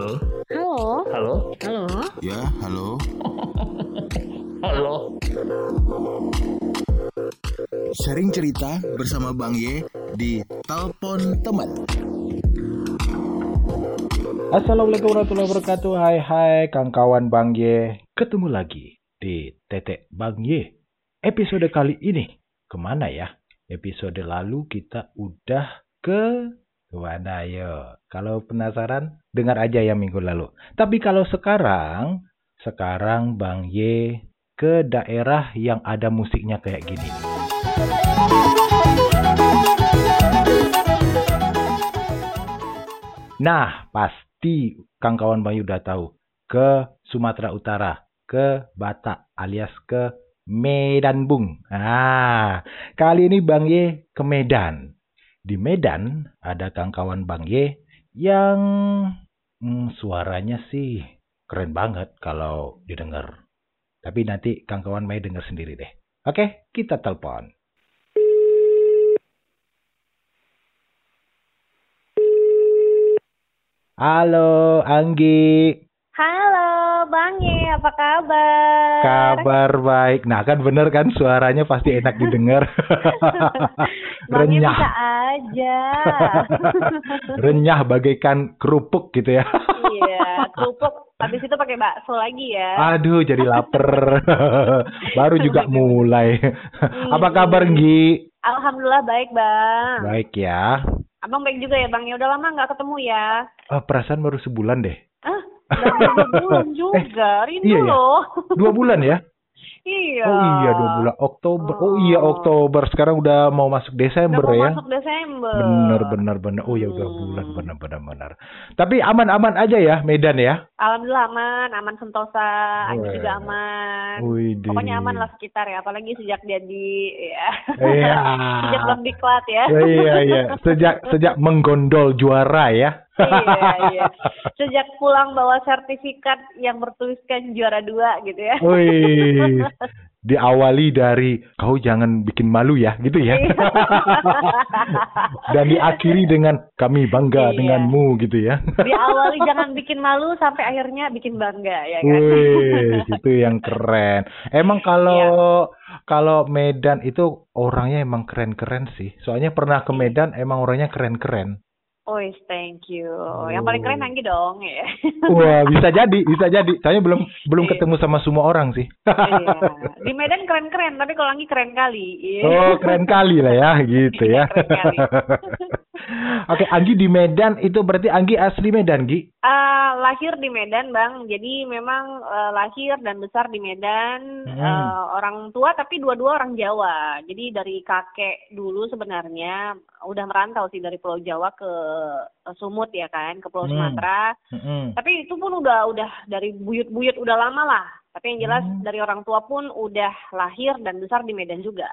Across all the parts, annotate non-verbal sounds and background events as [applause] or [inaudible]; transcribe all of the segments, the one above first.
Halo? Halo? Halo? Halo? Ya, halo. [laughs] Halo? Sharing cerita bersama Bang Ye di Telepon Teman. Assalamualaikum warahmatullahi wabarakatuh. Hai hai kawan Bang Ye. Ketemu lagi di Tetek Bang Ye. Episode kali ini ke mana ya? Episode lalu kita udah ke ke mana ya? Kalau penasaran dengar aja ya minggu lalu. Tapi kalau sekarang, sekarang Bang Ye ke daerah yang ada musiknya kayak gini. Nah, pasti Kang kawan Bayu udah tahu ke Sumatera Utara, ke Batak alias ke Medan Bung. Nah, kali ini Bang Ye ke Medan. Di Medan ada Kang kawan Bang Ye yang hmm, suaranya sih keren banget kalau didengar. Tapi nanti Kang kawan Bayu dengar sendiri deh. Oke, kita telepon. Halo, Anggi. Apa kabar? Kabar baik. Nah, kan bener kan suaranya pasti enak didengar. [laughs] Renyah. bisa aja. [laughs] Renyah bagaikan kerupuk gitu ya. iya, kerupuk. Habis itu pakai bakso lagi ya. Aduh, jadi lapar. [laughs] Baru juga mulai. Apa Hmm. kabar, Nggi? Alhamdulillah baik, Bang. Baik ya. Abang baik juga ya, Bang. Ya udah lama nggak ketemu ya. Oh, perasaan baru sebulan deh. Ah, dua [laughs] bulan juga. Rindu iya ya? loh. Dua bulan ya? iya. Oh iya, dua bulan. Oktober. Oh iya, Oh. Oktober. Sekarang udah mau masuk Udah Desember mau ya. masuk Desember. Bener, bener, bener. Oh ya udah Hmm. bulan, bener, bener, bener. Tapi aman-aman aja ya Medan ya. Alhamdulillah aman, aman sentosa, Weh. juga aman. Widih. Pokoknya aman lah sekitar ya, apalagi sejak jadi ya. Iya. [laughs] sejak diklat ya. iya, iya. Sejak sejak menggondol juara ya. iya, iya. Sejak pulang bawa sertifikat yang bertuliskan juara dua gitu ya. Wih. [laughs] Diawali dari kau jangan bikin malu ya, gitu ya. Iya. [laughs] Dan diakhiri dengan kami bangga Iya. denganmu gitu ya. Diawali jangan bikin malu sampai akhirnya bikin bangga ya kan. Wih, itu yang keren. Emang kalau Iya. kalau Medan itu orangnya emang keren-keren sih. Soalnya pernah ke Medan emang orangnya keren-keren. Ois, thank you. Yang paling keren Anggi dong ya. [laughs] Wah, bisa jadi, bisa jadi. Saya belum belum Iya. ketemu sama semua orang sih. iya. [laughs] Di Medan keren-keren, tapi kalau Anggi keren kali. Oh, keren kali lah ya, gitu ya. [laughs] Iya, keren kali. Oke, Anggi di Medan itu berarti Anggi asli Medan, Gi? Eh, lahir di Medan, Bang. Jadi memang eh, lahir dan besar di Medan. Hmm. Eh, orang tua tapi dua-dua orang Jawa. Jadi dari kakek dulu sebenarnya udah merantau sih dari Pulau Jawa ke Sumut ya kan, ke Pulau Hmm. Sumatera. Mm-mm. Tapi itu pun udah udah dari buyut-buyut udah lama lah. Tapi yang jelas Hmm. dari orang tua pun udah lahir dan besar di Medan juga.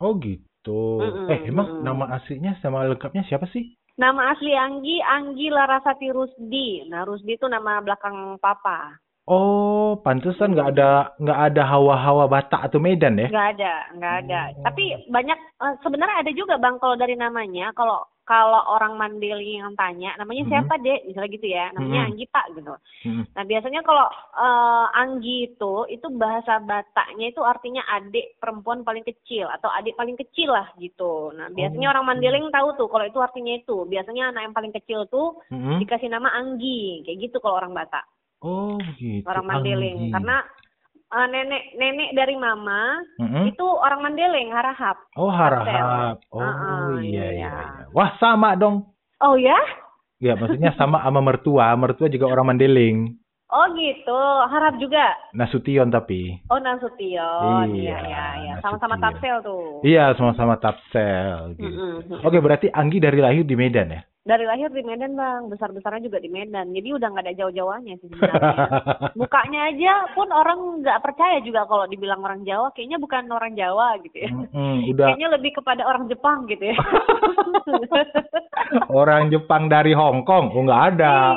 Oh gitu. Mm-mm, Eh, emang nama aslinya sama lengkapnya siapa sih? Nama asli Anggi, Anggi Larasati Rusdi. Nah, Rusdi itu nama belakang papa. Oh, pantesan nggak ada nggak ada hawa-hawa Batak atau Medan ya? Nggak ada, nggak ada. Oh. Tapi banyak eh, sebenarnya ada juga bang kalau dari namanya. Kalau kalau orang Mandailing yang tanya namanya Mhm. siapa dek, misalnya gitu ya, namanya Mhm. Anggi Pak gitu. Mm. Nah biasanya kalau eh, Anggi itu itu bahasa Bataknya itu artinya adik perempuan paling kecil atau adik paling kecil lah gitu. Nah biasanya Oh. orang Mandailing tahu tuh kalau itu artinya itu. Biasanya anak yang paling kecil tuh Mm-mm. dikasih nama Anggi, kayak gitu kalau orang Batak. Oh, gitu. orang Mandailing Anggi. karena eh, nenek nenek dari mama Mm-mm. itu orang Mandailing harahap Oh, harahap. Oh, Uh-uh, iya, iya, iya. iya. Wah, sama dong. oh ya Ya, maksudnya sama sama mertua. Mertua juga orang Mandailing. oh gitu harap juga Nasution tapi. oh Nasution Iya, iya iya iya sama-sama. Tapsel tuh Iya, sama-sama Tapsel gitu. Mm-mm. Oke, berarti Anggi dari lahir di Medan ya? Dari lahir di Medan bang besar besarnya juga di Medan jadi udah nggak ada jauh jauhannya sih sebenarnya [laughs] mukanya aja pun orang nggak percaya juga kalau dibilang orang Jawa kayaknya bukan orang Jawa gitu ya Mm-mm, udah kayaknya lebih kepada orang Jepang gitu ya [laughs] orang Jepang dari Hong Kong. Oh, nggak ada.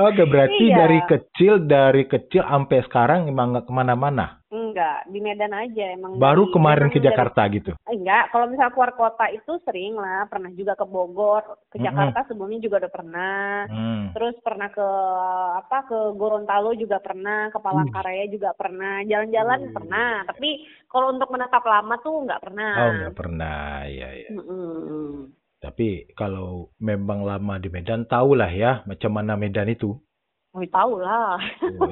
Oke, berarti Iya. dari kecil dari kecil sampai sekarang emang nggak ke mana-mana. Enggak, di Medan aja emang. Baru dari- kemarin ke dari- Jakarta gitu. Eh, Enggak, kalau misal keluar kota itu sering lah, pernah juga ke Bogor, ke Mm-mm. Jakarta sebelumnya juga udah pernah. Hmm. Terus pernah ke apa ke Gorontalo juga pernah, ke Palangkaraya juga pernah, jalan-jalan Hmm. pernah. Tapi kalau untuk menetap lama tuh nggak pernah. Oh, nggak pernah. Iya, iya. Mm-mm. Tapi kalau memang lama di Medan, tahulah ya macam mana Medan itu. Oh, tahu lah.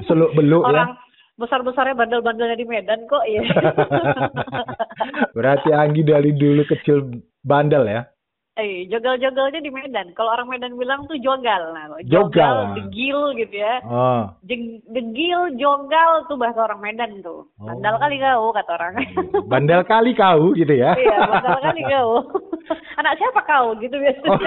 Seluk beluk [laughs] ya. Orang besar-besarnya bandel-bandelnya di Medan kok ya. [laughs] Berarti Anggi dari dulu kecil bandel ya. eh, jogal-jogalnya di Medan. Kalau orang Medan bilang tuh jogal. Nah, Jogal. degil gitu ya. Oh. Jeng- degil, jogal tuh bahasa orang Medan tuh. Oh. Bandal kali kau kata orang. Bandel kali kau gitu ya. iya, bandal kali kau. [laughs] Anak siapa kau gitu biasanya. Oh. [laughs]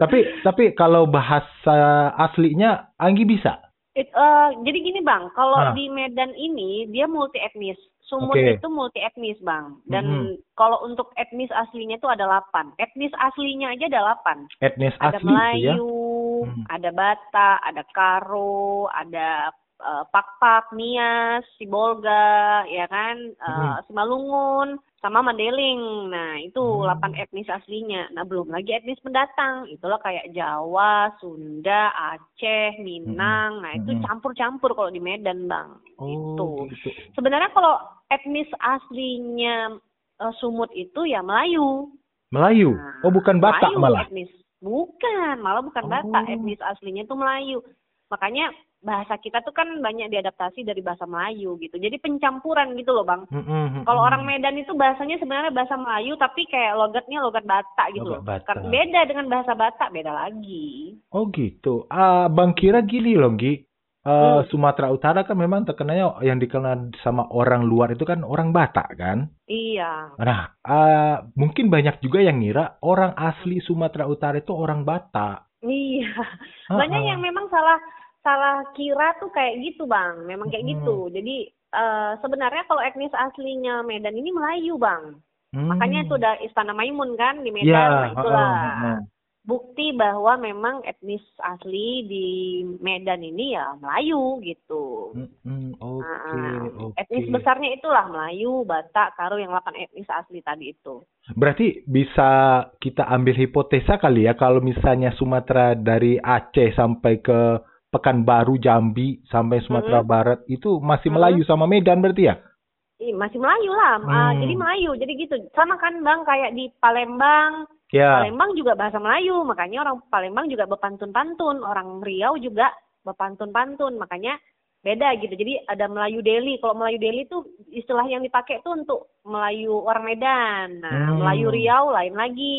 tapi tapi kalau bahasa aslinya Anggi bisa. It- eh, jadi gini bang, kalau Ah. di Medan ini dia multi etnis. Sumut Oke. itu multi etnis bang. Dan Mhm. kalau untuk etnis aslinya itu ada 8. Etnis aslinya aja ada 8. Etnis Ada asli itu ya. Melayu, Mhm. ada Batak, ada Karo, ada eh, Pak-Pak, Nias, Sibolga, ya kan, eh, Mhm. Simalungun, sama Mandeling. Nah, itu Hmm. 8 etnis aslinya. Nah, belum lagi etnis pendatang. Itulah kayak Jawa, Sunda, Aceh, Minang. Nah, itu Mhm. campur-campur kalau di Medan, Bang. Oh, Gitu. gitu. Sebenarnya kalau etnis aslinya eh, Sumut itu ya Melayu. Melayu. Nah, Oh, bukan Batak Melayu malah. Etnis. Bukan, malah bukan Oh. Batak. Etnis aslinya itu Melayu. Makanya bahasa kita tuh kan banyak diadaptasi dari bahasa Melayu gitu. Jadi pencampuran gitu loh, Bang. Mm-mm, Kalau orang Medan itu bahasanya sebenarnya bahasa Melayu tapi kayak logatnya logat Batak gitu Logat loh. Batak. Kan beda dengan bahasa Batak, beda lagi. Oh gitu. Ah, Bang kira gini loh, Gi. Eh, Hmm. Sumatera Utara kan memang terkenalnya yang dikenal sama orang luar itu kan orang Batak kan. Iya. Nah, ah, mungkin banyak juga yang ngira orang asli Sumatera Utara itu orang Batak. Iya. Banyak ah. yang memang salah salah kira tuh kayak gitu, Bang. Memang kayak Hmm. gitu. Jadi eh, sebenarnya kalau etnis aslinya Medan ini Melayu, Bang. Hmm. Makanya itu udah Istana Maimun kan di Medan. Ya, Nah, itulah ah, ah, ah. bukti bahwa memang etnis asli di Medan ini ya Melayu gitu. Mm-mm, Oke, Ah, oke. Etnis besarnya itulah Melayu, Batak, Karo yang 8 etnis asli tadi itu. Berarti bisa kita ambil hipotesa kali ya kalau misalnya Sumatera dari Aceh sampai ke Pekanbaru, Jambi sampai Sumatera Mhm. Barat itu masih Mhm. Melayu sama Medan berarti ya? Ih, masih Melayu lah, Ah, Hmm. jadi Melayu, jadi gitu. Sama kan Bang kayak di Palembang, Ya. Palembang juga bahasa Melayu, makanya orang Palembang juga berpantun-pantun, orang Riau juga berpantun-pantun, makanya beda gitu. Jadi ada Melayu Deli. Kalau Melayu Deli tuh istilah yang dipakai tuh untuk Melayu orang Medan. Nah, Hmm. Melayu Riau lain lagi,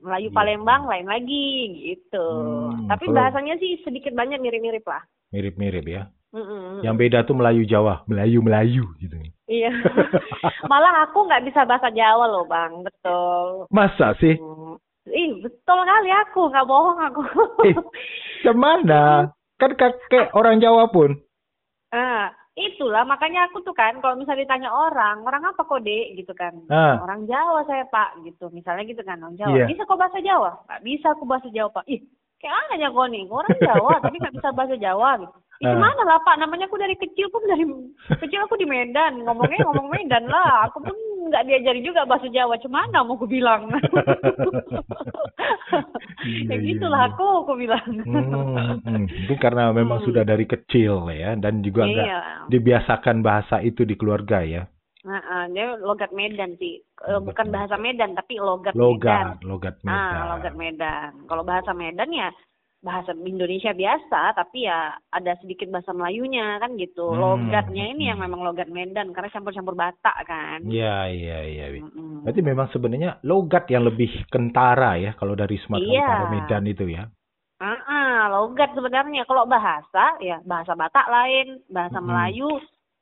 Melayu Iya. Palembang lain lagi gitu. Hmm, Tapi kalau- bahasanya sih sedikit banyak mirip-mirip lah. Mirip-mirip ya. Mm-mm. Yang beda tuh Melayu Jawa, Melayu Melayu gitu. Iya. [laughs] Malah aku nggak bisa bahasa Jawa loh, Bang. Betul. Masa sih? Hmm. Ih, betul kali aku, nggak bohong aku. Eh. Gimana? Kan kakek orang Jawa pun. Ah, itulah makanya aku tuh kan kalau misalnya ditanya orang, orang apa kok dek gitu kan. Ah. Orang Jawa saya pak gitu, misalnya gitu kan orang Jawa. Iya. Bisa kok bahasa Jawa? Nggak bisa aku bahasa Jawa pak. Ih, kayak anehnya kok nih, orang Jawa tapi nggak bisa bahasa Jawa gitu. Ih, Ah. gimana lah pak, namanya aku dari kecil pun dari [laughs] kecil aku di Medan, ngomongnya ngomong Medan lah. Aku pun nggak diajari juga bahasa Jawa, cemana mau aku bilang. [laughs] Iya, ya iya, gitulah iya. aku, aku bilang. Hmm, hmm. Mungkin karena memang Hmm. sudah dari kecil ya dan juga nggak Iya. dibiasakan bahasa itu di keluarga ya. Nah, ah, dia logat Medan sih. Eh, Logat Bukan bahasa Medan, tapi logat, Medan. Logat, logat Medan. Ah, logat Medan. Kalau bahasa Medan ya bahasa Indonesia biasa, tapi ya ada sedikit bahasa Melayunya kan gitu. Hmm, Logatnya ini yang hmm. memang logat Medan karena campur-campur Batak kan. Iya, iya, iya. Mm-mm. Berarti memang sebenarnya logat yang lebih kentara ya kalau dari Sumatera Iya. Utara Medan itu ya. Ah, ah, logat sebenarnya. Kalau bahasa ya bahasa Batak lain, bahasa Mm-mm. Melayu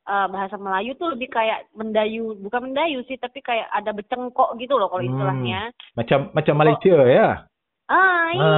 eh, bahasa Melayu tuh lebih kayak mendayu, bukan mendayu sih, tapi kayak ada becengkok gitu loh kalau Hmm. istilahnya. Macam macam Malaysia ya. Ah iya,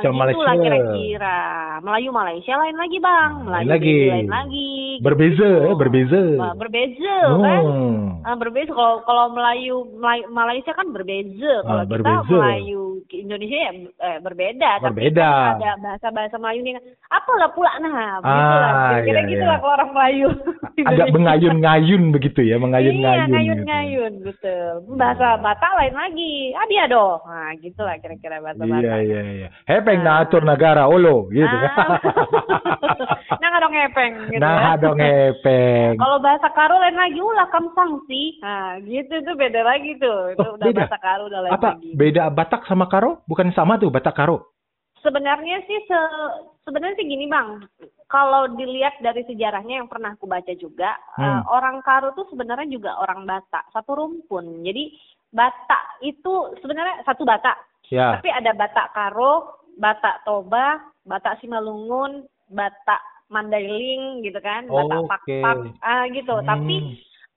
Ah, itulah kira-kira. Melayu Malaysia lain lagi bang, Melayu lain lagi. Lain lagi. Berbeza gitu. ya, berbeza. Berbeza kan? Hmm. Ah, berbeza kalau kalau Melayu, Melayu Malaysia kan berbeza. Kalau Ah, kita berbeza. Melayu ke Indonesia ya eh, berbeda. Tapi Berbeda. kan ada bahasa-bahasa Melayu nih. Apalah pula nah, begitulah. Ah, Kira-kira iya, gitu iya. lah kalau orang Melayu. [laughs] Agak mengayun-ngayun begitu ya, Iya, mengayun-ngayun. gitu. ngayun-ngayun betul. Bahasa Batak lain lagi. Ah dia dong. Nah, gitulah kira-kira bahasa Iya, iya, iya. Hepeng Ah. na atur negara olo gitu. Ah. [laughs] nah, nggak dong ngepeng gitu nah, ya. dong hepeng. Kalau bahasa Karo lain lagi, ulah kam sangsi. Nah, gitu tuh beda lagi tuh. Itu Oh, udah beda? bahasa Karo udah lain Apa lagi. beda Batak sama Karo? Bukan sama tuh Batak Karo. Sebenarnya sih se sebenarnya sih gini bang, kalau dilihat dari sejarahnya yang pernah aku baca juga, Hmm. eh, orang Karo tuh sebenarnya juga orang Batak, satu rumpun. Jadi Batak itu sebenarnya satu Batak, Ya. tapi ada Batak Karo, Batak Toba, Batak Simalungun, Batak Mandailing gitu kan, Batak Oke. Pakpak, ah gitu. Tapi Hmm.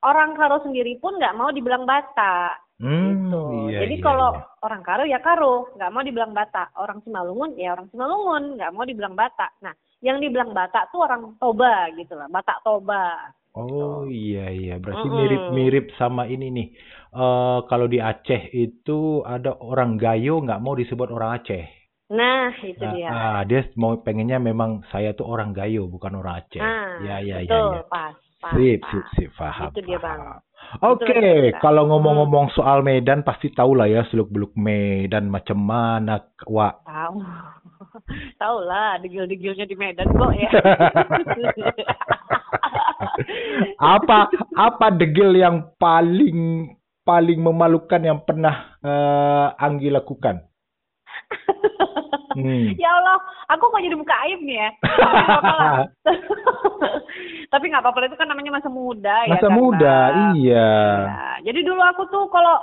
orang Karo sendiri pun nggak mau dibilang Batak. Hmm, gitu. iya, Jadi iya, kalau iya. orang Karo ya Karo, nggak mau dibilang Batak. Orang Simalungun ya orang Simalungun, nggak mau dibilang Batak. Nah, yang dibilang Batak tuh orang Toba gitu lah, Batak Toba. Oh iya iya, berarti Mm-mm. mirip-mirip sama ini nih. Eh kalau di Aceh itu ada orang Gayo nggak mau disebut orang Aceh. Nah, itu Nah, dia. ah, dia mau pengennya memang saya tuh orang Gayo bukan orang Aceh. Nah, ya ya ya betul, ya. pas, pas. Sip, pas. sip, sip, paham. Itu dia, Bang. paham. Oke, bisa. kalau ngomong-ngomong soal Medan pasti tahu lah ya seluk-beluk Medan macam mana, Wak. Tahu. [laughs] Tahu lah, degil-degilnya di Medan kok ya. [laughs] apa apa degil yang paling paling memalukan yang pernah eh, Anggi lakukan? Hmm. [laughs] ya Allah, aku kok jadi buka aib nih ya. Tapi nggak apa-apa [laughs] itu kan namanya masa muda ya. Masa muda, iya. Ya, jadi dulu aku tuh kalau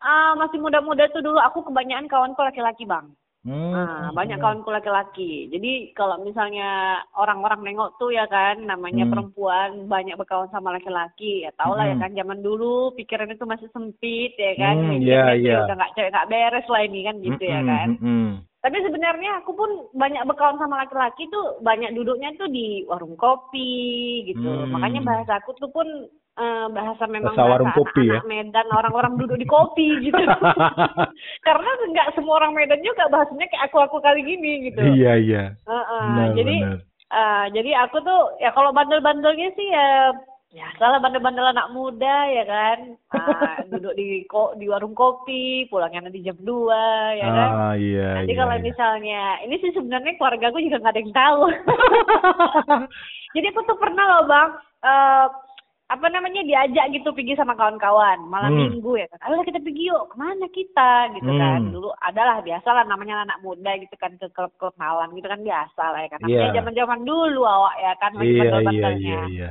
ah, masih muda-muda tuh dulu aku kebanyakan kawanku laki-laki bang. Hmm. Ah, banyak kawanku laki-laki. Jadi kalau misalnya orang-orang nengok tuh ya kan, namanya Hmm. perempuan banyak berkawan sama laki-laki. Ya tau lah ya Hmm. kan, zaman dulu pikiran itu masih sempit ya kan. Hmm, Mikirnya iya, tuh iya. udah nggak cewek nggak beres lah ini kan gitu ya Mm-mm, kan. mm-mm. Tapi sebenarnya aku pun banyak berkawan sama laki-laki tuh banyak duduknya tuh di warung kopi gitu. Hmm. Makanya bahasa aku tuh pun eh, bahasa memang Bahasa warung bahasa kopi ya? anak-anak Medan orang-orang duduk di kopi [laughs] gitu. [laughs] Karena nggak semua orang Medan juga bahasanya kayak aku-aku kali gini gitu. Iya iya. Heeh, Benar, jadi benar. eh, jadi aku tuh ya kalau bandel-bandelnya sih ya ya salah bandel-bandel anak muda ya kan. Ah, [laughs] duduk di ko di warung kopi, pulangnya nanti jam 2 ya kan. Ah iya Nanti iya. kalau iya. misalnya, ini sih sebenarnya keluarga gue juga nggak ada yang tahu. [laughs] Jadi aku tuh pernah loh bang, eh apa namanya diajak gitu pergi sama kawan-kawan malam Hmm. minggu ya kan. Ayo kita pergi yuk, ke mana kita gitu kan. Hmm. Dulu adalah biasa lah namanya anak muda gitu kan ke klub-klub malam gitu kan biasa lah ya kan. Namanya Iya. zaman-zaman dulu awak ya kan masih Iya iya bandel-bandelnya. iya iya.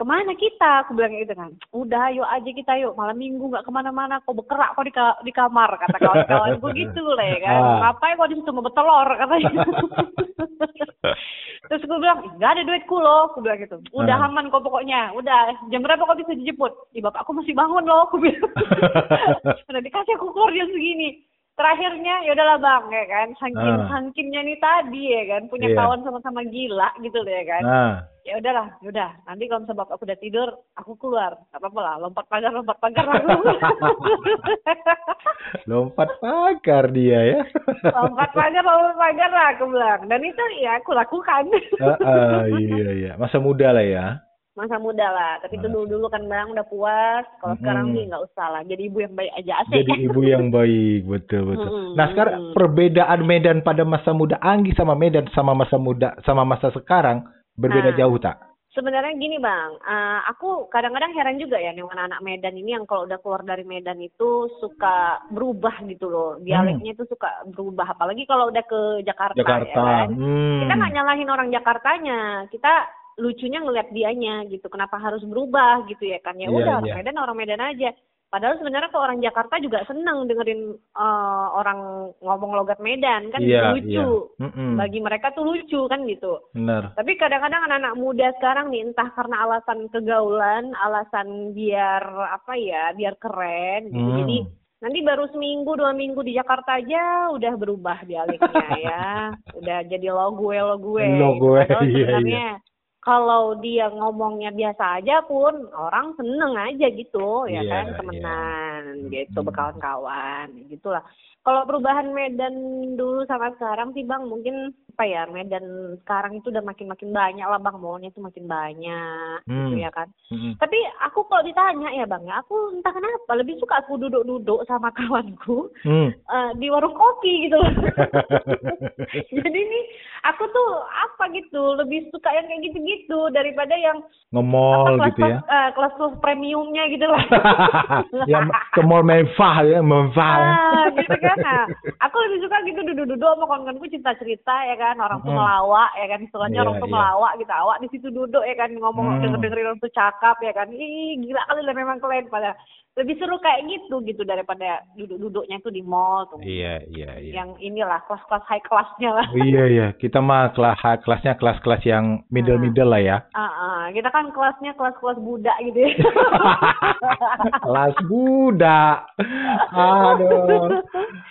Ke mana kita? Aku bilang gitu kan. Udah ayo aja kita yuk. Malam minggu nggak ke mana-mana. Kau berkerak kau di, ka- di kamar. Kata kawan-kawanku gitu lah ya kan. Ah. Ngapain kau di situ mau bertelur katanya. [laughs] Terus gue bilang, nggak ada duitku loh. Aku bilang gitu. Udah Ah. aman kau pokoknya. Udah. Jam berapa kau bisa dijemput? Ih bapakku masih bangun loh. Aku bilang. [laughs] [laughs] Udah dikasih aku keluar jam segini. Terakhirnya ya udahlah bang ya kan. Saking Ah. sangkinnya nih tadi ya kan. Punya Iya. kawan sama-sama gila gitu loh ya kan Nah, ya udahlah, ya udah. Nanti kalau misalnya bapak aku udah tidur, aku keluar. Gak apa-apa lah, lompat pagar, lompat pagar. [laughs] lompat pagar dia ya. lompat pagar, lompat pagar lah aku bilang. Dan itu ya aku lakukan. Ah, ah, iya iya. Masa muda lah ya. Masa muda lah, tapi itu dulu-dulu kan bang udah puas. Kalau sekarang Mm-mm. sih nggak usah lah. Jadi ibu yang baik aja asik. Jadi ibu yang baik, betul betul. Mm-mm, Nah sekarang perbedaan Medan pada masa muda Anggi sama Medan sama masa muda sama masa sekarang berbeda Nah. jauh tak? Sebenarnya gini bang, eh, aku kadang-kadang heran juga ya nih anak-anak Medan ini yang kalau udah keluar dari Medan itu suka berubah gitu loh, dialeknya itu suka berubah. Apalagi kalau udah ke Jakarta, ya Jakarta. kan. Hmm. kita nggak nyalahin orang Jakartanya kita lucunya ngeliat dianya gitu kenapa harus berubah gitu ya kan ya Iya, udah iya. orang Medan orang Medan aja padahal sebenarnya kalau orang Jakarta juga seneng dengerin eh, orang ngomong logat Medan kan Iya, lucu iya. Mm-mm. bagi mereka tuh lucu kan gitu Benar. tapi kadang-kadang anak-anak muda sekarang nih entah karena alasan kegaulan alasan biar apa ya biar keren gitu Hmm. jadi nanti baru seminggu dua minggu di Jakarta aja udah berubah dialeknya ya [laughs] udah jadi lo gue lo gue Lo gue, Padahal iya, sebenarnya kalau dia ngomongnya biasa aja pun orang seneng aja gitu ya Iya, kan iya. temenan gitu Hmm. berkawan-kawan gitulah Kalau perubahan Medan dulu sama sekarang sih bang, mungkin apa ya Medan sekarang itu udah makin-makin banyak lah bang, mallnya itu makin banyak, gitu Hmm. ya kan. Mm-mm. Tapi aku kalau ditanya ya bang ya, aku entah kenapa lebih suka aku duduk-duduk sama [laughs] kawanku Hmm. eh, di warung kopi gitu. [laughs] Jadi nih aku tuh apa gitu, lebih suka yang kayak gitu-gitu daripada yang Nge-mall apa gitu ya. eh, kelas-kelas premiumnya gitu lah. [laughs] ya ke mall mewah ya, mewah. ya. Ah, gitu kan. Nah, aku lebih suka gitu duduk-duduk sama kawan-kawanku cerita-cerita ya kan, orang tuh Hmm. melawak ya kan, istilahnya Iya, orang tuh iya. melawak gitu, awak di situ duduk ya kan, ngomong Hmm. denger-dengerin orang tuh cakap ya kan. Ih, gila kali lah memang kalian pada lebih seru kayak gitu gitu daripada duduk-duduknya tuh di mall tuh. Iya, iya, iya. Yang inilah kelas-kelas high classnya lah. Iya, iya. Kita mah kelas kelasnya kelas-kelas yang middle-middle lah ya. Ah, ah. kita kan kelasnya kelas-kelas budak gitu ya. [laughs] Kelas budak. Aduh.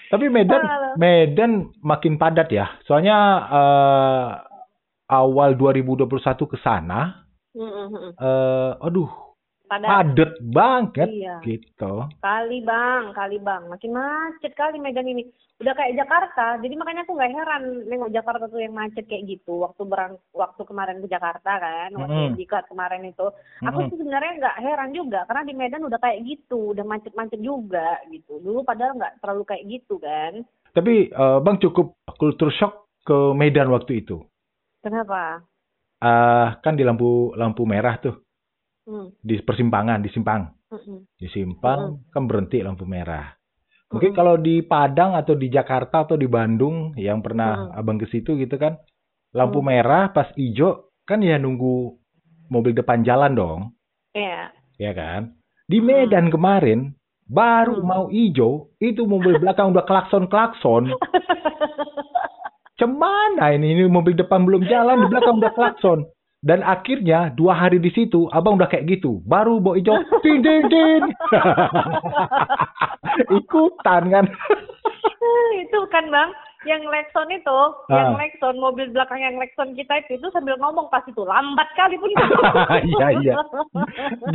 Tapi Medan. Medan makin padat ya. Soalnya eh, awal 2021 ke sana Mm, eh aduh, Pada padat banget Iya. gitu. Kali bang, kali bang, makin macet kali Medan ini. Udah kayak Jakarta, jadi makanya aku nggak heran nengok Jakarta tuh yang macet kayak gitu. Waktu berang, waktu kemarin ke Jakarta kan, waktu yang diklat kemarin itu, aku Mm-mm. sih sebenarnya nggak heran juga karena di Medan udah kayak gitu, udah macet-macet juga gitu. Dulu padahal nggak terlalu kayak gitu kan. Tapi eh, Bang cukup culture shock ke Medan waktu itu. Kenapa? eh kan di lampu lampu merah tuh Hmm. di persimpangan, di simpang. Di simpang kan berhenti lampu merah. Mungkin kalau di Padang atau di Jakarta atau di Bandung yang pernah. Abang ke situ gitu kan, lampu Mm. merah pas hijau kan ya nunggu mobil depan jalan dong, Iya. ya kan? Di Medan kemarin baru mau hijau, itu mobil belakang udah klakson-klakson. [laughs] Cemana ini? Ini mobil depan belum jalan, di belakang udah klakson. Dan akhirnya dua hari di situ, abang udah kayak gitu. Baru bawa hijau, ting ting ting. Ikutan kan? itu kan bang yang Lexon itu yang Ah. Lexon mobil belakang yang Lexon kita itu, itu sambil ngomong pas itu lambat kali pun [laughs] Iya, iya.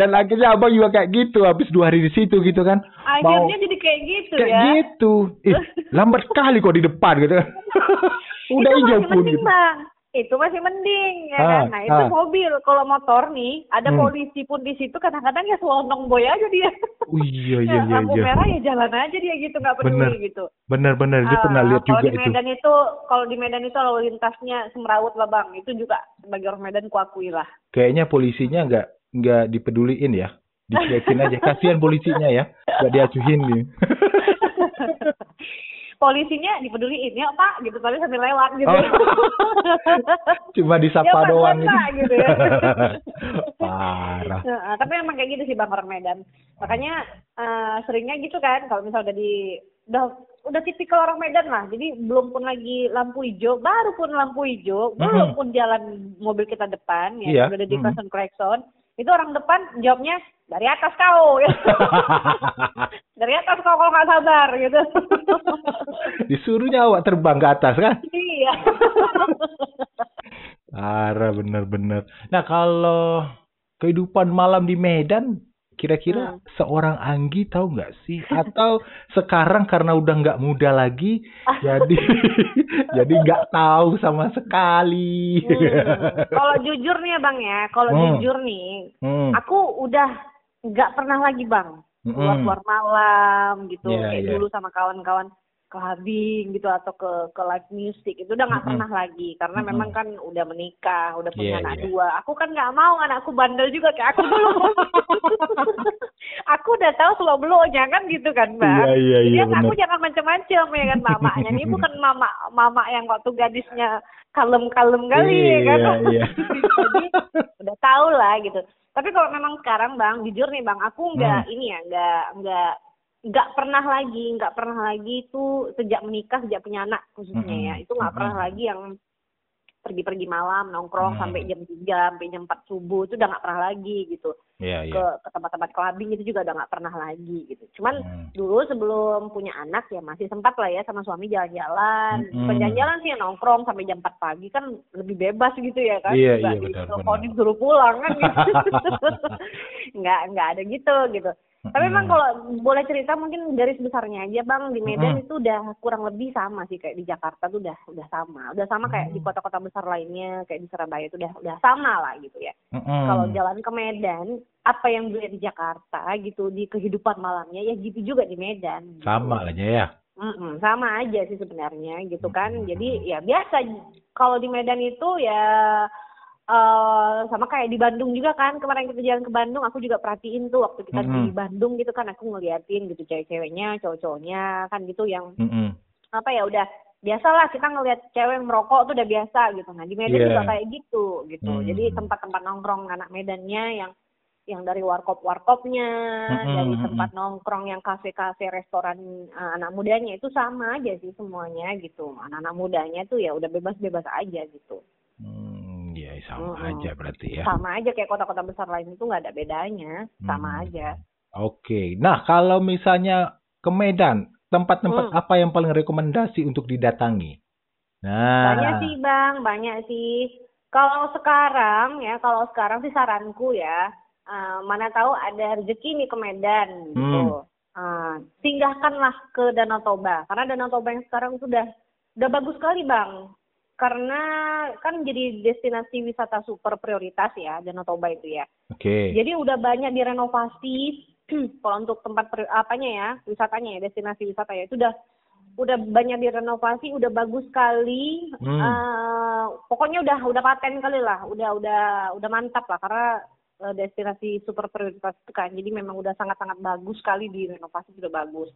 Dan akhirnya abang juga kayak gitu, habis dua hari di situ gitu kan. Mau akhirnya jadi kayak gitu kayak ya gitu. Ih, lambat kali kok di depan gitu. [laughs] Udah hijau pun gitu. bang itu masih mending ya Ah, kan nah itu ah. mobil kalau motor nih ada Hmm. polisi pun di situ kadang-kadang ya selonong boy aja dia Oh, iya [laughs] iya Ya, iya lampu iya. merah ya jalan aja dia gitu nggak peduli Bener. gitu Benar-benar dia Ah, pernah lihat kalau juga di itu. Medan itu kalau di Medan itu lalu lintasnya semrawut lah bang itu juga sebagai orang Medan kuakui lah Kayaknya polisinya nggak nggak dipeduliin ya. Dicuekin aja. Kasihan polisinya ya. Nggak diacuhin gitu. [laughs] polisinya dipeduliin ya pak gitu tapi sambil lewat gitu Oh. [laughs] Cuma Ya, disapa Pak, doang gitu. gitu ya. [laughs] Parah. Heeh, tapi emang kayak gitu sih bang orang Medan. Makanya eh, seringnya gitu kan kalau misal udah di udah udah tipikal orang Medan lah. Jadi belum pun lagi lampu hijau, baru pun lampu hijau, belum Mhm. pun jalan mobil kita depan ya Iya, udah ada di klakson klakson. Itu orang depan jawabnya dari atas kau, ya. [laughs] dari atas kau kalau nggak sabar gitu. [laughs] Disuruhnya awak terbang ke atas kan? iya. Parah bener-bener. Nah kalau kehidupan malam di Medan, kira-kira Hmm. seorang Anggi tahu nggak sih? Atau sekarang karena udah nggak muda lagi, [laughs] jadi jadi nggak tahu sama sekali. Hmm. Kalau jujur nih ya bang ya, kalau Hmm. jujur nih, Hmm. aku udah nggak pernah lagi bang keluar keluar malam gitu Iya, kayak iya. dulu sama kawan-kawan clubbing gitu atau ke ke live music itu udah nggak Mm-mm. pernah lagi karena Mm-mm. memang kan udah menikah udah punya Iya, anak iya. dua aku kan nggak mau anakku bandel juga kayak aku dulu [laughs] aku udah tahu slow blow-nya kan gitu kan bang Iya iya jadi iya aku benar. jangan macam-macam ya kan mamanya ini bukan [laughs] mama mama yang waktu gadisnya kalem-kalem kali ya kan Iya, [laughs] iya. jadi udah tahu lah gitu tapi kalau memang sekarang bang jujur nih bang aku nggak ini ya nggak nggak nggak pernah lagi nggak pernah lagi itu sejak menikah sejak punya anak khususnya ya. Itu nggak pernah lagi yang pergi-pergi malam nongkrong Mm. sampai jam 3 sampai jam 4 subuh itu udah nggak pernah lagi gitu. Iya ke iya. ke tempat-tempat clubbing itu juga udah nggak pernah lagi gitu. Cuman Hmm. dulu sebelum punya anak ya masih sempat lah ya sama suami jalan-jalan. Bukan jalan-jalan sih ya nongkrong sampai jam 4 pagi kan lebih bebas gitu ya kan. Iya, Nggak iya, benar, diteleponin benar. suruh pulang kan gitu. [laughs] [laughs] Nggak nggak ada gitu gitu Tapi memang kalau boleh cerita mungkin garis besarnya aja bang di Medan Mm-mm. itu udah kurang lebih sama sih kayak di Jakarta tuh udah udah sama, udah sama kayak di Hmm. kota-kota besar lainnya kayak di Surabaya itu udah udah sama lah gitu ya. Mm-mm. Kalau jalan ke Medan, apa yang dilihat di Jakarta gitu di kehidupan malamnya ya gitu juga di Medan. gitu. sama lah ya. Mm-mm, sama aja sih sebenarnya gitu kan. Mm-mm. Jadi ya biasa kalau di Medan itu ya eh sama kayak di Bandung juga kan. Kemarin kita jalan ke Bandung aku juga perhatiin tuh waktu kita di Mm-mm. Bandung gitu kan aku ngeliatin gitu cewek-ceweknya, cowok-cowoknya kan gitu yang Mm-mm. apa ya udah biasalah kita ngelihat cewek merokok tuh udah biasa gitu. Nah, di Medan Iya. juga kayak gitu gitu. Hmm. Jadi tempat-tempat nongkrong anak Medannya yang yang dari warkop-warkopnya, Mm-mm, dari mm-mm. tempat nongkrong yang kafe-kafe, restoran eh, anak mudanya itu sama aja sih semuanya gitu. Anak-anak mudanya tuh ya udah bebas-bebas aja gitu. Hmm, ya sama Mm-mm. aja berarti ya. Sama aja kayak kota-kota besar lain itu nggak ada bedanya, sama Hmm. aja. Oke. Nah, kalau misalnya ke Medan, tempat-tempat Hmm. apa yang paling rekomendasi untuk didatangi? Nah, Banyak sih bang, banyak sih. Kalau sekarang ya, kalau sekarang sih saranku ya, eh, mana tahu ada rezeki nih ke Medan gitu. Eh, singgahkanlah ke Danau Toba, karena Danau Toba yang sekarang sudah udah bagus sekali bang. Karena kan jadi destinasi wisata super prioritas ya Danau Toba itu ya. oke. Jadi udah banyak direnovasi [clears throat] kalau untuk tempat per- apanya ya, wisatanya ya, destinasi wisata ya itu udah udah banyak direnovasi, udah bagus sekali. Hmm. Eh, pokoknya udah udah paten kali lah, udah udah udah mantap lah karena destinasi super prioritas itu kan. Jadi memang udah sangat-sangat bagus sekali direnovasi sudah bagus.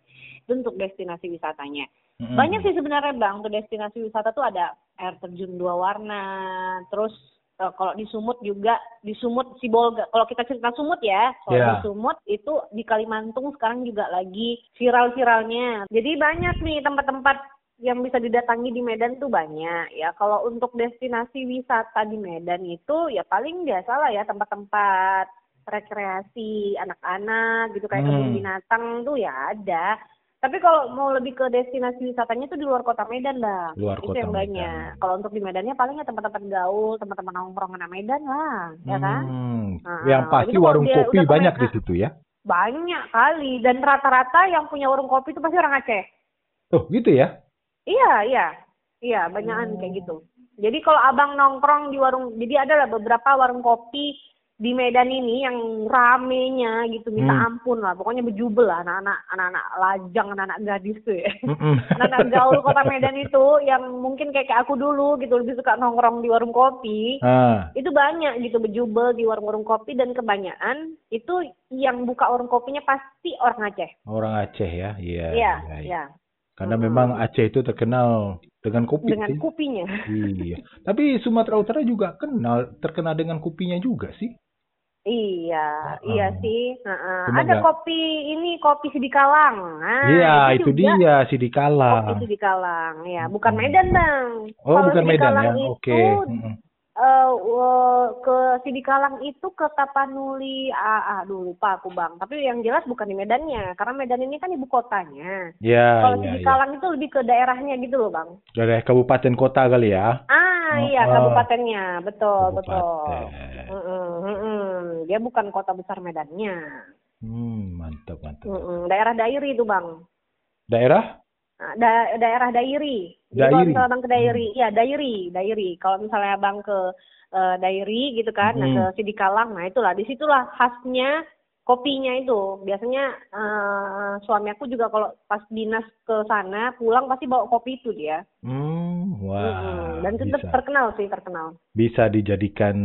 Itu untuk destinasi wisatanya. Mm-mm. Banyak sih sebenarnya Bang, untuk destinasi wisata tuh ada air terjun dua warna, terus eh, kalau di Sumut juga di Sumut Sibolga. Kalau kita cerita Sumut ya, kalau Ya. di Sumut itu di Kalimantung sekarang juga lagi viral-viralnya. Jadi banyak nih tempat-tempat yang bisa didatangi di Medan tuh banyak ya. Kalau untuk destinasi wisata di Medan itu ya paling biasa lah ya tempat-tempat rekreasi anak-anak gitu kayak kebun Hmm. binatang tuh ya ada. Tapi kalau mau lebih ke destinasi wisatanya tuh di luar kota Medan lah. Luar itu kota yang Medan. banyak. Kalau untuk di Medannya palingnya tempat-tempat gaul, tempat-tempat nongkrong anak Medan lah, ya kan? Hmm, Ah, yang pasti warung kopi banyak di Medan- situ ya. Banyak kali dan rata-rata yang punya warung kopi itu pasti orang Aceh. Oh, gitu ya? Iya, iya. Iya, banyakan Hmm. kayak gitu. Jadi kalau abang nongkrong di warung, jadi ada lah beberapa warung kopi di Medan ini yang ramenya gitu minta Hmm. ampun lah. Pokoknya bejubel lah anak-anak anak-anak lajang, anak-anak gadis tuh ya. Anak-anak gaul kota Medan itu yang mungkin kayak, kayak aku dulu gitu lebih suka nongkrong di warung kopi. Ah, Itu banyak gitu bejubel di warung-warung kopi dan kebanyakan itu yang buka warung kopinya pasti orang Aceh. orang Aceh ya. Iya. Iya, iya, iya. iya. Karena Mm-mm. memang Aceh itu terkenal dengan kopi Dengan sih. kopinya. Iya. Tapi Sumatera Utara juga kenal terkenal dengan kopinya juga sih. Iya, Heeh. iya sih. Heeh. Cuma Ada nggak- kopi ini kopi Sidikalang. Nah, Iya, itu, juga dia Sidikala. Kopi Sidikalang, ya. Bukan Hmm. Medan, Bang. Oh, Kalau bukan Medan ya. Sidikalang Oke. Itu Wo- ke Sidikalang itu ke Tapanuli, ah, aduh lupa aku Bang. Tapi yang jelas bukan di Medannya, karena Medan ini kan ibu kotanya. Ya, Kalau ya, ya. Sidikalang itu lebih ke daerahnya gitu loh, Bang. Dari kabupaten kota kali ya. Ah, iya Oh, kabupatennya, betul, betul. Kabupaten. Mm-mm, mm-mm. Dia bukan kota besar Medannya. Hmm, mantap, mantap. Mm-mm. Daerah Dairi itu bang, Daerah? Nah, da- daerah Dairi. Jadi kalau Dairi. Hmm. misalnya bang ke Dairi, ya Dairi, Dairi. Kalau misalnya bang ke eh, Dairi gitu kan, nah Hmm. ke Sidikalang, nah itulah, di situlah khasnya kopinya itu. Biasanya eh, suami aku juga kalau pas dinas ke sana pulang pasti bawa kopi itu dia. Hmm, wah. Mm-mm. Dan itu bisa. ter- terkenal sih, terkenal. bisa dijadikan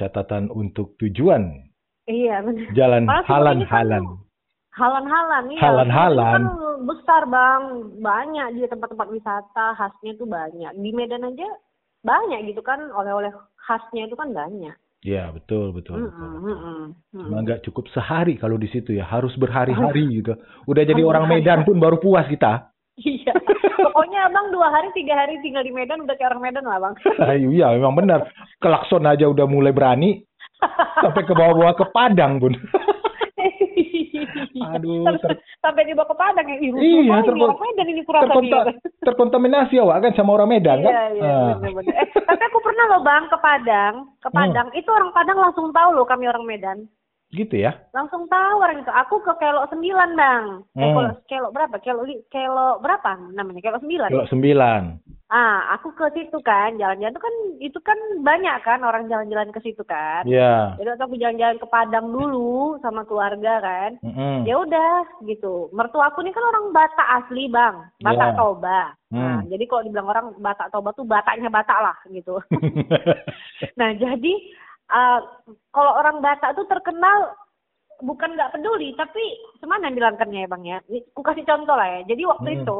catatan untuk tujuan Iya benar. jalan halan-halan. Halan-halan, iya. Halan-halan. Kan besar bang, banyak di tempat-tempat wisata khasnya itu banyak. Di Medan aja banyak gitu kan, oleh-oleh khasnya itu kan banyak. Ya, betul, betul, betul. Mm-mm, betul. mm-mm, mm-mm. Cuma nggak cukup sehari kalau di situ ya, harus berhari-hari gitu. Udah jadi orang. Medan pun baru puas kita. Iya, pokoknya abang dua hari tiga hari tinggal di Medan udah kayak orang Medan lah bang. [laughs] iya, memang benar. Kelakson aja udah mulai berani, sampai ke bawah-bawah ke Padang pun. Aduh, Sampai- ter- sampai dibawa ke Padang ya. Ih, Iya, iya, ini terkon- orang Medan ini kurasa terkonta- terkontaminasi awak kan sama orang Medan kan? Iya, iya, Ah. bener-bener. Eh, tapi aku pernah loh bang ke Padang, ke Hmm. Padang. Itu orang Padang langsung tahu loh kami orang Medan. gitu ya? langsung tahu orang itu. Aku ke kelok sembilan bang. Eh, Hmm. kelok, kelok berapa? Kelok kelok berapa namanya? Kelok sembilan. Kalau sembilan. Ah, aku ke situ kan, jalan-jalan itu kan itu kan banyak kan orang jalan-jalan ke situ kan. Ya. Jadi waktu aku jalan-jalan ke Padang dulu sama keluarga kan. Mm-mm. Ya udah gitu. Mertua aku ini kan orang Batak asli bang, Batak Ya. Toba. Nah, Hmm. jadi kalau dibilang orang Batak Toba tuh Bataknya Batak lah gitu. [laughs] nah jadi uh, kalau orang Batak tuh terkenal bukan nggak peduli, tapi semana bilangkannya ya bang ya. Aku kasih contoh lah ya. Jadi waktu Hmm. itu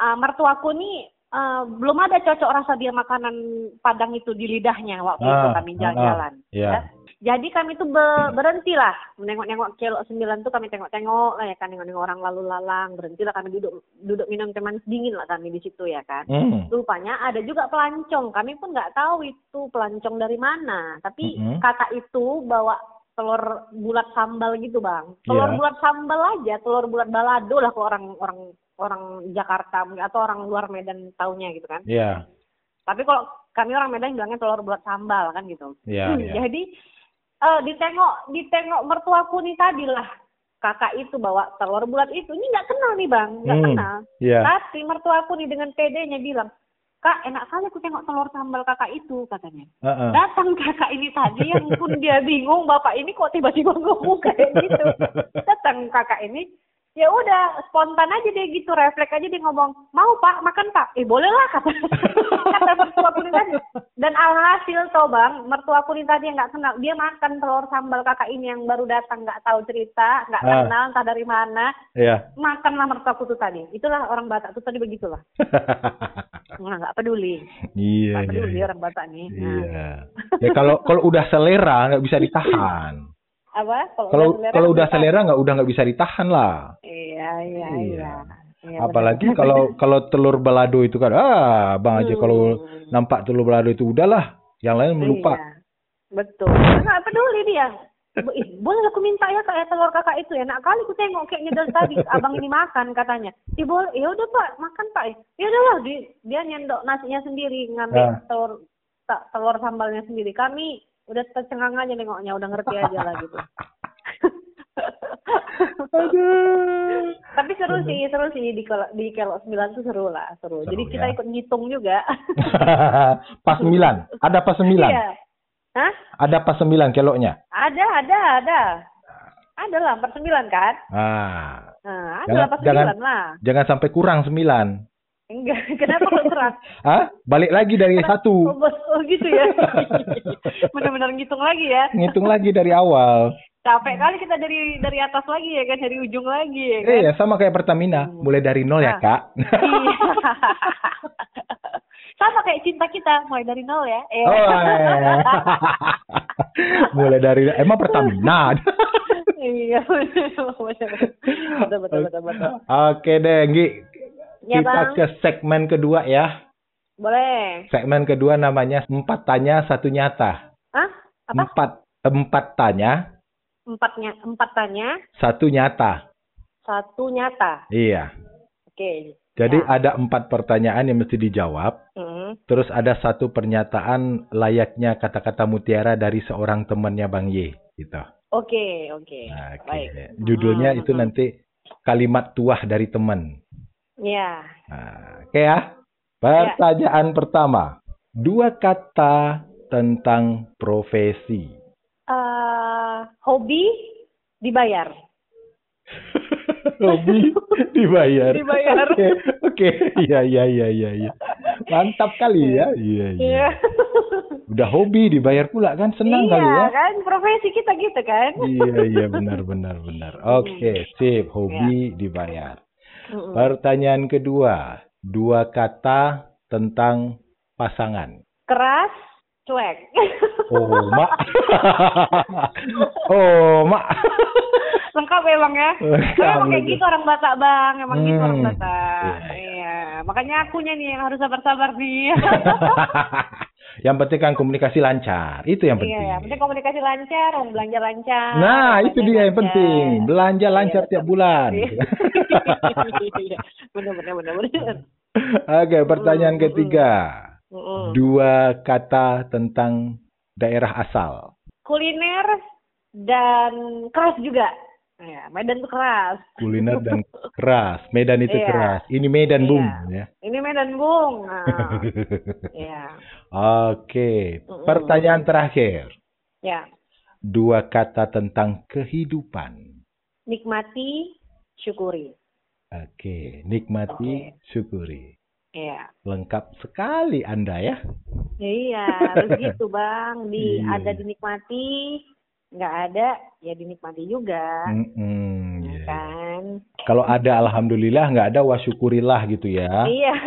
uh, mertuaku nih uh, belum ada cocok rasa dia makanan Padang itu di lidahnya waktu itu Ah, kami ah, jalan-jalan. Ya. Ya. Jadi kami tuh be- berhenti lah, menengok-nengok kelok sembilan tuh kami tengok-tengok lah ya kan, nengok-nengok orang lalu lalang, berhenti lah kami duduk duduk minum teh manis dingin lah kami di situ ya kan. Mm. Rupanya ada juga pelancong, kami pun nggak tahu itu pelancong dari mana, tapi Mhm. kakak itu bawa telur bulat sambal gitu bang, telur Iya. bulat sambal aja, telur bulat balado lah kalau orang orang orang Jakarta atau orang luar Medan taunya gitu kan. Ya. Tapi kalau kami orang Medan bilangnya telur bulat sambal kan gitu. Ya, Hmm, ya. Jadi eh ditengok ditengok mertuaku nih tadi lah kakak itu bawa telur bulat itu ini nggak kenal nih bang nggak Hmm. kenal Ya. tapi mertuaku nih dengan pedenya bilang kak enak kali aku tengok telur sambal kakak itu katanya Heeh. datang kakak ini tadi yang pun dia bingung bapak ini kok tiba-tiba ngomong kayak gitu [laughs] datang kakak ini ya udah spontan aja dia gitu refleks aja dia ngomong mau pak makan pak eh boleh lah kata [laughs] kata mertuaku ini tadi dan alhasil tau bang mertuaku ini tadi yang nggak kenal dia makan telur sambal kakak ini yang baru datang nggak tahu cerita nggak Ah. kenal entah dari mana Ya. makanlah mertuaku tuh tadi itulah orang Batak tuh tadi begitulah [laughs] nah, nggak peduli Iya, nggak iya. peduli iya. orang Batak nih Nah, Iya. Ya kalau kalau udah selera nggak bisa ditahan. [laughs] apa Kalau selera kalau udah selera nggak udah nggak bisa ditahan lah. iya iya Iya. iya Iya, Apalagi benar. [laughs] kalau kalau telur balado itu kan ah bang aja Hmm. kalau nampak telur balado itu udahlah yang lain melupa. Iya, betul nggak peduli dia boleh aku minta ya kayak telur kakak itu enak kali aku tengok kayaknya dari tadi abang ini makan katanya ya boleh ya udah pak makan pak ya udahlah di, dia nyendok nasinya sendiri ngambil Ah. telur telur sambalnya sendiri kami udah tercengang aja nengoknya udah ngerti aja lah gitu. [laughs] Aduh. tapi seru sih seru sih di di kelok sembilan tuh seru lah seru, Seru, jadi kita ya. ikut ngitung juga. [laughs] Pas sembilan, ada pas sembilan, iya. Hah? ada pas sembilan keloknya. ada ada ada. Ada lah empat sembilan kan? Ah, nah ada Jangan- lah empat jangan- sembilan lah. jangan sampai kurang sembilan. Enggak [laughs] kenapa kok kurang Hah? Balik lagi dari oh, satu, bos oh gitu ya [laughs] benar-benar ngitung lagi ya ngitung lagi dari awal. capek kali kita dari dari atas lagi ya kan dari ujung lagi ya kan Eh ya sama kayak Pertamina, mulai dari nol ya Ah. kak. Iya. [laughs] sama kayak cinta kita mulai dari nol ya Eh. Oh, eh. mulai dari emang Pertamina. iya betul betul betul betul, betul. Oke deh, Nggi. Ya, Kita Bang. ke segmen kedua ya. boleh Segmen kedua namanya empat tanya satu nyata. Hah? apa Empat empat tanya empatnya empat tanya satu nyata. satu nyata Iya. oke Jadi Ya. ada empat pertanyaan yang mesti dijawab. Hmm. Terus ada satu pernyataan layaknya kata-kata mutiara dari seorang temannya Bang Y. Gitu. oke oke Nah, Oke. baik Judulnya Hmm, itu hmm. nanti kalimat tuah dari teman. Ya Nah, Oke ya. Pertanyaan pertama. Dua kata tentang profesi. Eh, hobi dibayar [laughs] Hobi dibayar. Dibayar. Oke, oke. Iya, iya, iya, iya, iya. Mantap kali ya. Iya, iya. Iya. Udah hobi dibayar pula kan senang iya kali ya. kan profesi kita gitu kan iya, iya, benar, benar, benar. Oke, sip. Hobi dibayar. Pertanyaan kedua. Dua kata tentang pasangan. keras cuek Oh, mak. [laughs] oh, mak. [laughs] lengkap ya bang ya [laughs] Tapi emang kayak gitu orang Batak bang emang gitu orang Hmm. Batak Iya, iya makanya akunya nih yang harus sabar-sabar nih [laughs] yang penting kan komunikasi lancar. Itu yang penting. iya ya penting komunikasi lancar belanja lancar Nah, itu dia yang lancar. penting. Belanja lancar Iya, tiap betul. bulan. Iya. [laughs] Iya. bener bener bener bener Oke, pertanyaan Mm, ketiga. Mm-mm. Dua kata tentang daerah asal. kuliner dan keras juga. Ya, Medan tuh keras. Kuliner dan [laughs] keras. Medan itu Iya. keras. Ini Medan, Bung. Iya. Ya. Ini Medan Bung. [laughs] Nah, ya, Oke. Pertanyaan terakhir. ya. Dua kata tentang kehidupan. Nikmati, syukuri. Oke. Nikmati, syukuri. Iya. Lengkap sekali Anda ya. Iya, begitu Bang. Di [laughs] Iya. ada dinikmati, nggak ada ya dinikmati juga. Mm-mm, Ya kan? Kalau ada alhamdulillah, nggak ada wasyukurillah gitu ya. Iya. [laughs]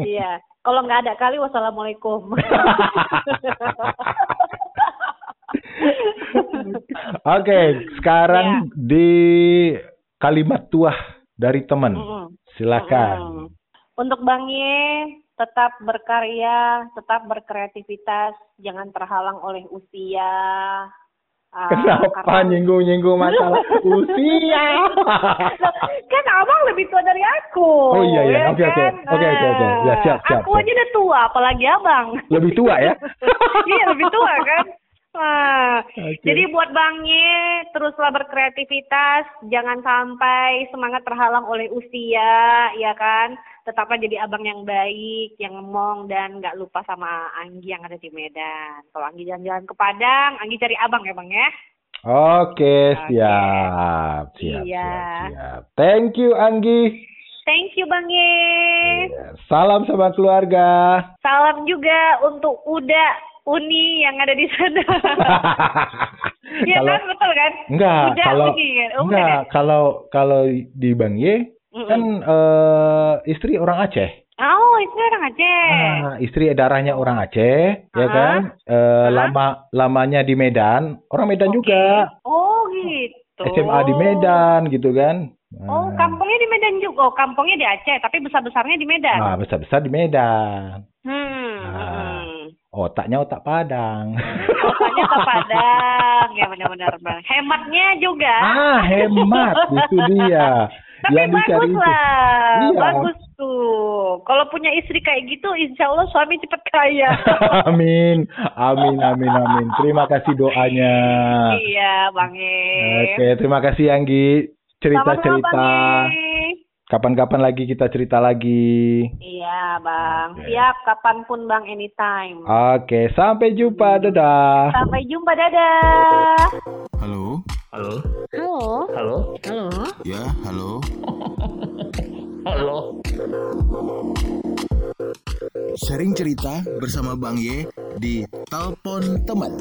Iya. Kalau nggak ada kali wassalamualaikum. [laughs] Oke, sekarang di kalimat tuah dari teman. Mm-mm. Silakan. Mm-mm. Untuk Bang Ye, tetap berkarya, tetap berkreativitas, jangan terhalang oleh usia. Ah, Kenapa karena- nyinggung-nyinggung masalah [laughs] usia? kan abang lebih tua dari aku. Oh, iya, iya. ya Oke, oke. kan? Oke, oke, oke. Ya, siap, siap, Aku siap. aja udah tua, apalagi abang. Lebih tua ya? [laughs] iya, lebih tua kan. Oke. jadi buat Bang Ye, teruslah berkreativitas, jangan sampai semangat terhalang oleh usia, ya kan? Tetaplah jadi abang yang baik, yang ngomong dan nggak lupa sama Anggi yang ada di Medan. Kalau Anggi jalan-jalan ke Padang, Anggi cari abang ya Bang ya. Oke, siap. Siap, Iya. siap, siap. Thank you, Anggi. Thank you Bang Ye. Iya. Salam sama keluarga. Salam juga untuk Uda Uni yang ada di sana. [laughs] Iya kan betul kan? enggak, Uda kalau Uni kan? Oh, enggak, ya? kalau kalau di Bang Ye Mm-mm. kan eh, istri orang Aceh. Oh, itu orang Aceh. Ah, istri darahnya orang Aceh, ya Ah. kan? Eh, Ah. lama lamanya di Medan, orang Medan Oke. juga. Oh, gitu. SMA di Medan gitu kan. Oh, Ah. kampungnya di Medan juga. Oh, kampungnya di Aceh, tapi besar-besarnya di Medan. Ah, besar-besar di Medan. Hmm. Ah. hmm. Otaknya otak Padang. [laughs] Pokoknya ke Padang. Ya benar-benar Bang. Hematnya juga. ah, hemat itu dia. [laughs] Tapi Yang dicari bagus itu. lah, Iya. bagus tuh. Kalau punya istri kayak gitu, insya Allah suami cepet kaya. [laughs] amin, amin, amin, amin. Terima kasih doanya. iya, Bang E. Oke, terima kasih Anggi. Cerita-cerita. Kapan-kapan lagi kita cerita lagi. Iya, Bang. Oke. Siap, kapan pun, Bang, anytime. Oke, sampai jumpa. Dadah. Sampai jumpa, dadah. Halo? Halo? Halo. Halo? Halo. Ya, halo. [laughs] Halo? Sharing cerita bersama Bang Ye di Telepon Teman.